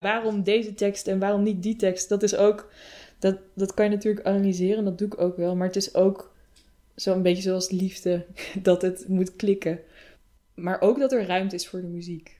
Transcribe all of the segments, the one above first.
Waarom deze tekst en waarom niet die tekst? Dat is ook, dat, dat kan je natuurlijk analyseren, dat doe ik ook wel. Maar het is ook zo'n beetje zoals liefde, dat het moet klikken. Maar ook dat er ruimte is voor de muziek.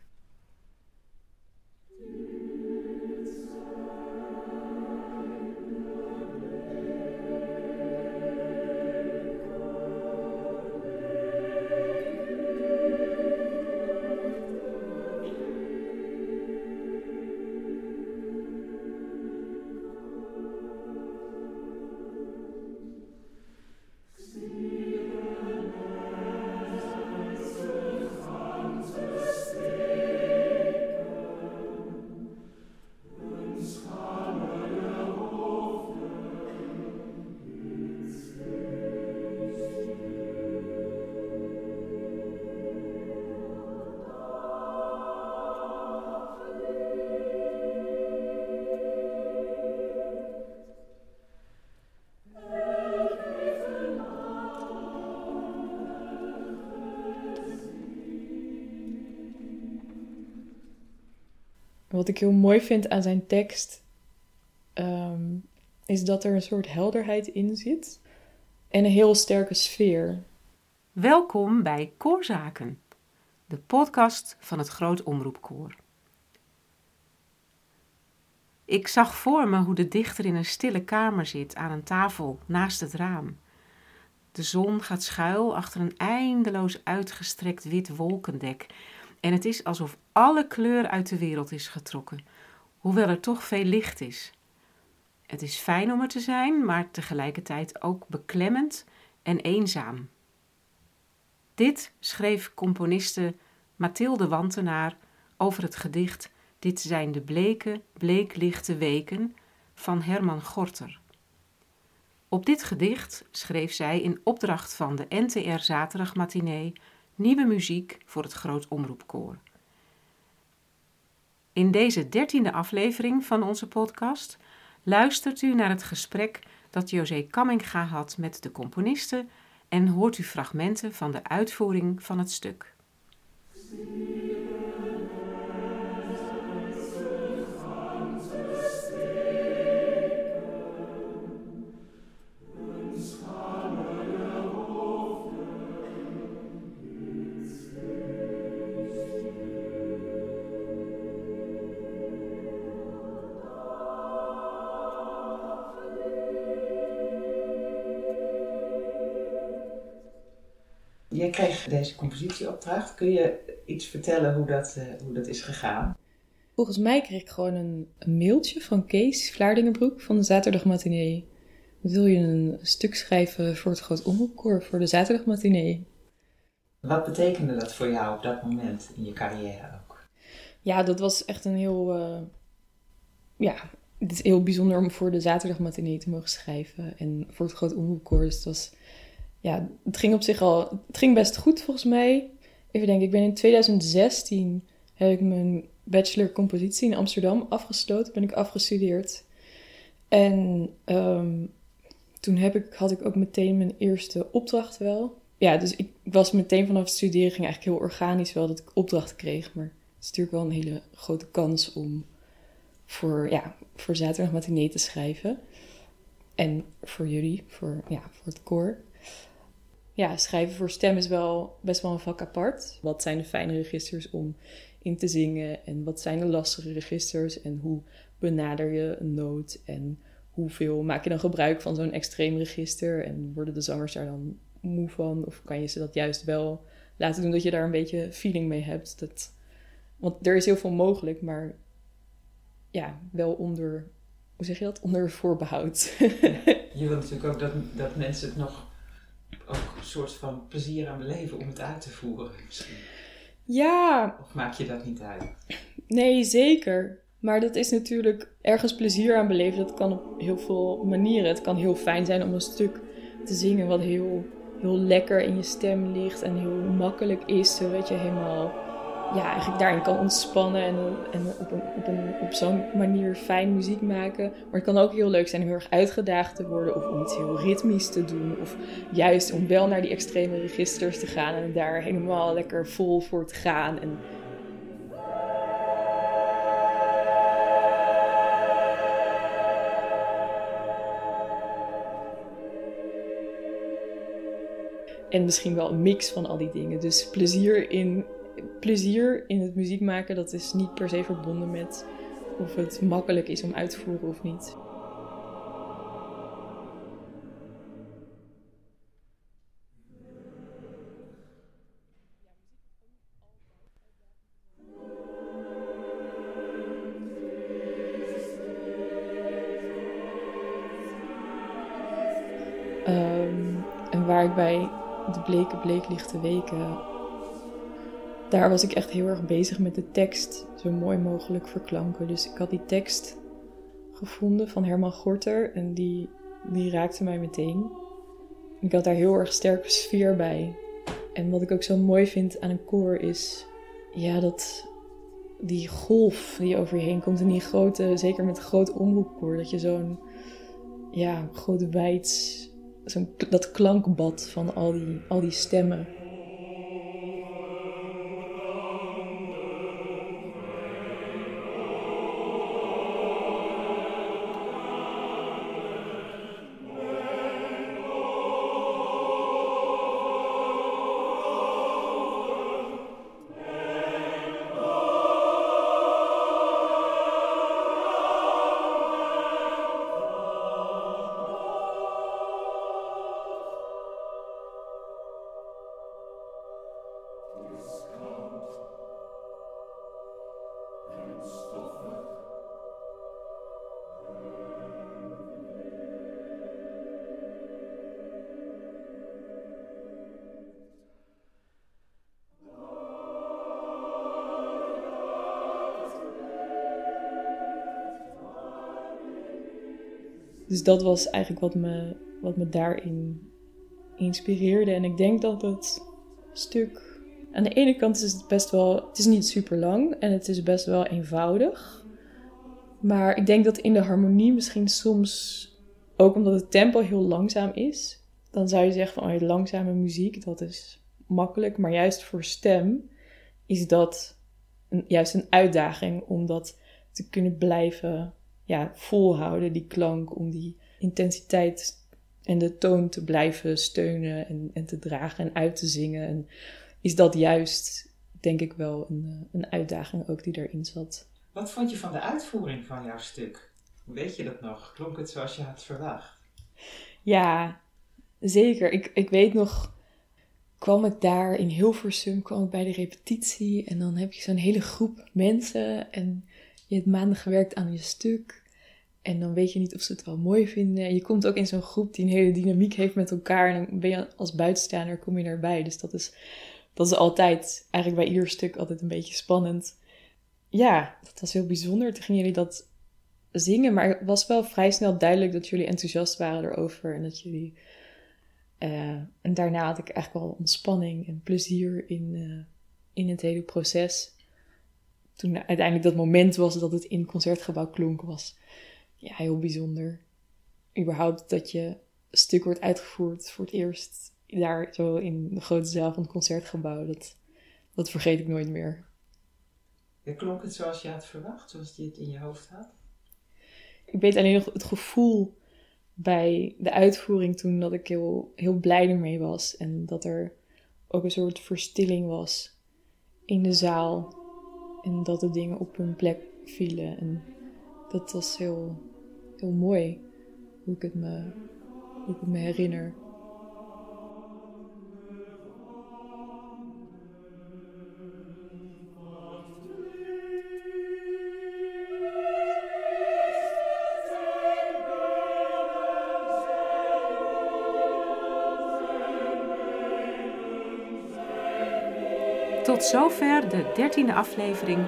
Wat ik heel mooi vind aan zijn tekst, ehm, is dat er een soort helderheid in zit en een heel sterke sfeer. Welkom bij Koorzaken, de podcast van het Groot Omroepkoor. Ik zag voor me hoe de dichter in een stille kamer zit aan een tafel naast het raam. De zon gaat schuil achter een eindeloos uitgestrekt wit wolkendek en het is alsof alle kleur uit de wereld is getrokken, hoewel er toch veel licht is. Het is fijn om er te zijn, maar tegelijkertijd ook beklemmend en eenzaam. Dit schreef componiste Mathilde Wantenaar over het gedicht Dit zijn de bleke, bleeklichte weken van Herman Gorter. Op dit gedicht schreef zij in opdracht van de NTR Zaterdagmatinee nieuwe muziek voor het Groot Omroepkoor. In deze dertiende aflevering van onze podcast luistert u naar het gesprek dat José Kamminga had met de componisten en hoort u fragmenten van de uitvoering van het stuk. Jij kreeg deze compositieopdracht. Kun je iets vertellen hoe dat, uh, hoe dat is gegaan? Volgens mij kreeg ik gewoon een, een mailtje van Kees Vlaardingenbroek van de Zaterdagmatinee. Wil je een stuk schrijven voor het Groot Omroepkoor voor de Zaterdagmatinee? Wat betekende dat voor jou op dat moment in je carrière ook? Ja, dat was echt een heel... Uh, ja, het is heel bijzonder om voor de Zaterdagmatinee te mogen schrijven. En voor het Groot Omroepkoor. Dus het was ja, het ging op zich al, het ging best goed volgens mij. Even denken, ik ben in 2016 heb ik mijn bachelor compositie in Amsterdam afgesloten, ben ik afgestudeerd. En um, toen heb ik, had ik ook meteen mijn eerste opdracht wel. Ja, dus ik was meteen vanaf het studeren ging eigenlijk heel organisch wel dat ik opdrachten kreeg. Maar het is natuurlijk wel een hele grote kans om voor, ja, voor zaterdag matinee te schrijven. En voor jullie, voor, ja, voor het koor ja, schrijven voor stem is wel best wel een vak apart. Wat zijn de fijne registers om in te zingen en wat zijn de lastige registers en hoe benader je een noot en hoeveel maak je dan gebruik van zo'n extreem register en worden de zangers daar dan moe van of kan je ze dat juist wel laten doen dat je daar een beetje feeling mee hebt. Dat, want er is heel veel mogelijk, maar ja, wel onder, hoe zeg je dat? Onder voorbehoud. je wil natuurlijk ook dat, dat mensen het nog soort van plezier aan beleven om het uit te voeren misschien. Ja. Of maak je dat niet uit? Nee, zeker. Maar dat is natuurlijk ergens plezier aan beleven. Dat kan op heel veel manieren. Het kan heel fijn zijn om een stuk te zingen wat heel, heel lekker in je stem ligt en heel makkelijk is. Zodat je helemaal ja, eigenlijk daarin kan ontspannen en, en op, op, een, op zo'n manier fijn muziek maken. Maar het kan ook heel leuk zijn om heel erg uitgedaagd te worden of om iets heel ritmisch te doen. Of juist om wel naar die extreme registers te gaan en daar helemaal lekker vol voor te gaan. En, en misschien wel een mix van al die dingen. Dus plezier in plezier in het muziek maken, dat is niet per se verbonden met of het makkelijk is om uit te voeren of niet. Ehm, en waar ik bij de bleke bleeklichte weken, daar was ik echt heel erg bezig met de tekst zo mooi mogelijk verklanken. Dus ik had die tekst gevonden van Herman Gorter en die, die raakte mij meteen. Ik had daar heel erg sterke sfeer bij. En wat ik ook zo mooi vind aan een koor is, ja, dat die golf die over je heen komt en die grote, zeker met een groot omroepkoor, dat je zo'n ja, groot wijd zo'n dat klankbad van al die, al die stemmen. Dus dat was eigenlijk wat me, wat me daarin inspireerde. En ik denk dat het stuk. Aan de ene kant is het best wel. Het is niet super lang en het is best wel eenvoudig. Maar ik denk dat in de harmonie misschien soms. Ook omdat het tempo heel langzaam is. Dan zou je zeggen van oh, langzame muziek, dat is makkelijk. Maar juist voor stem is dat juist een uitdaging om dat te kunnen blijven ja, volhouden, die klank, om die intensiteit en de toon te blijven steunen en, en te dragen en uit te zingen. En is dat juist, denk ik wel, een, eh, een uitdaging ook die erin zat. Wat vond je van de uitvoering van jouw stuk? Weet je dat nog? Klonk het zoals je had verwacht? Ja, zeker. Ik, ik weet nog, kwam ik daar in Hilversum, kwam ik bij de repetitie en dan heb je zo'n hele groep mensen en je hebt maanden gewerkt aan je stuk. En dan weet je niet of ze het wel mooi vinden. En je komt ook in zo'n groep die een hele dynamiek heeft met elkaar. En dan ben je als buitenstaander, kom je erbij. Dus dat is, dat is altijd, eigenlijk bij ieder stuk altijd een beetje spannend. Ja, dat was heel bijzonder. Toen jullie dat zingen. Maar het was wel vrij snel duidelijk dat jullie enthousiast waren erover. En dat jullie... Uh, en daarna had ik eigenlijk wel ontspanning en plezier in, uh, in het hele proces. Toen uiteindelijk dat moment was dat het in het concertgebouw klonk, was ja, heel bijzonder. Überhaupt dat je stuk wordt uitgevoerd voor het eerst daar zo in de grote zaal van het concertgebouw. Dat, dat vergeet ik nooit meer. En klonk het zoals je had verwacht, zoals je het in je hoofd had? Ik weet alleen nog het gevoel bij de uitvoering toen dat ik heel, heel blij ermee was. En dat er ook een soort verstilling was in de zaal. En dat de dingen op hun plek vielen. En dat was heel, heel mooi hoe ik het me, hoe ik het me herinner. Tot zover de dertiende aflevering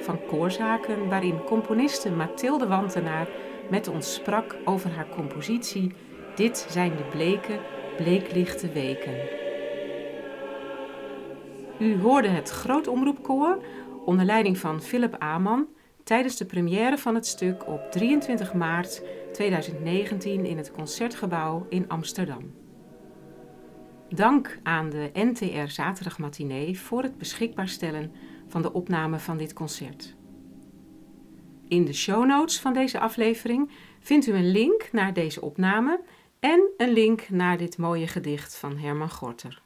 van Koorzaken, waarin componiste Mathilde Wantenaar met ons sprak over haar compositie Dit zijn de bleke, bleeklichte weken. U hoorde het Groot Omroepkoor onder leiding van Philip Aman tijdens de première van het stuk op 23 maart 2019 in het Concertgebouw in Amsterdam. Dank aan de NTR Zaterdagmatinee voor het beschikbaar stellen van de opname van dit concert. In de show notes van deze aflevering vindt u een link naar deze opname en een link naar dit mooie gedicht van Herman Gorter.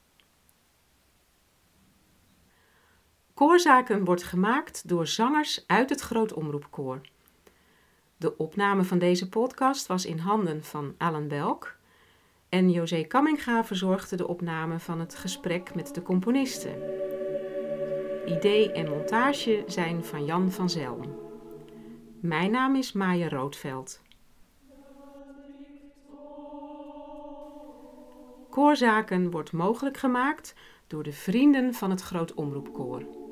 Koorzaken wordt gemaakt door zangers uit het Groot Omroepkoor. De opname van deze podcast was in handen van Alan Belk en José Kamminga verzorgde de opname van het gesprek met de componisten. Idee en montage zijn van Jan van Zelm. Mijn naam is Maya Roodveld. Koorzaken wordt mogelijk gemaakt door de vrienden van het Groot Omroepkoor.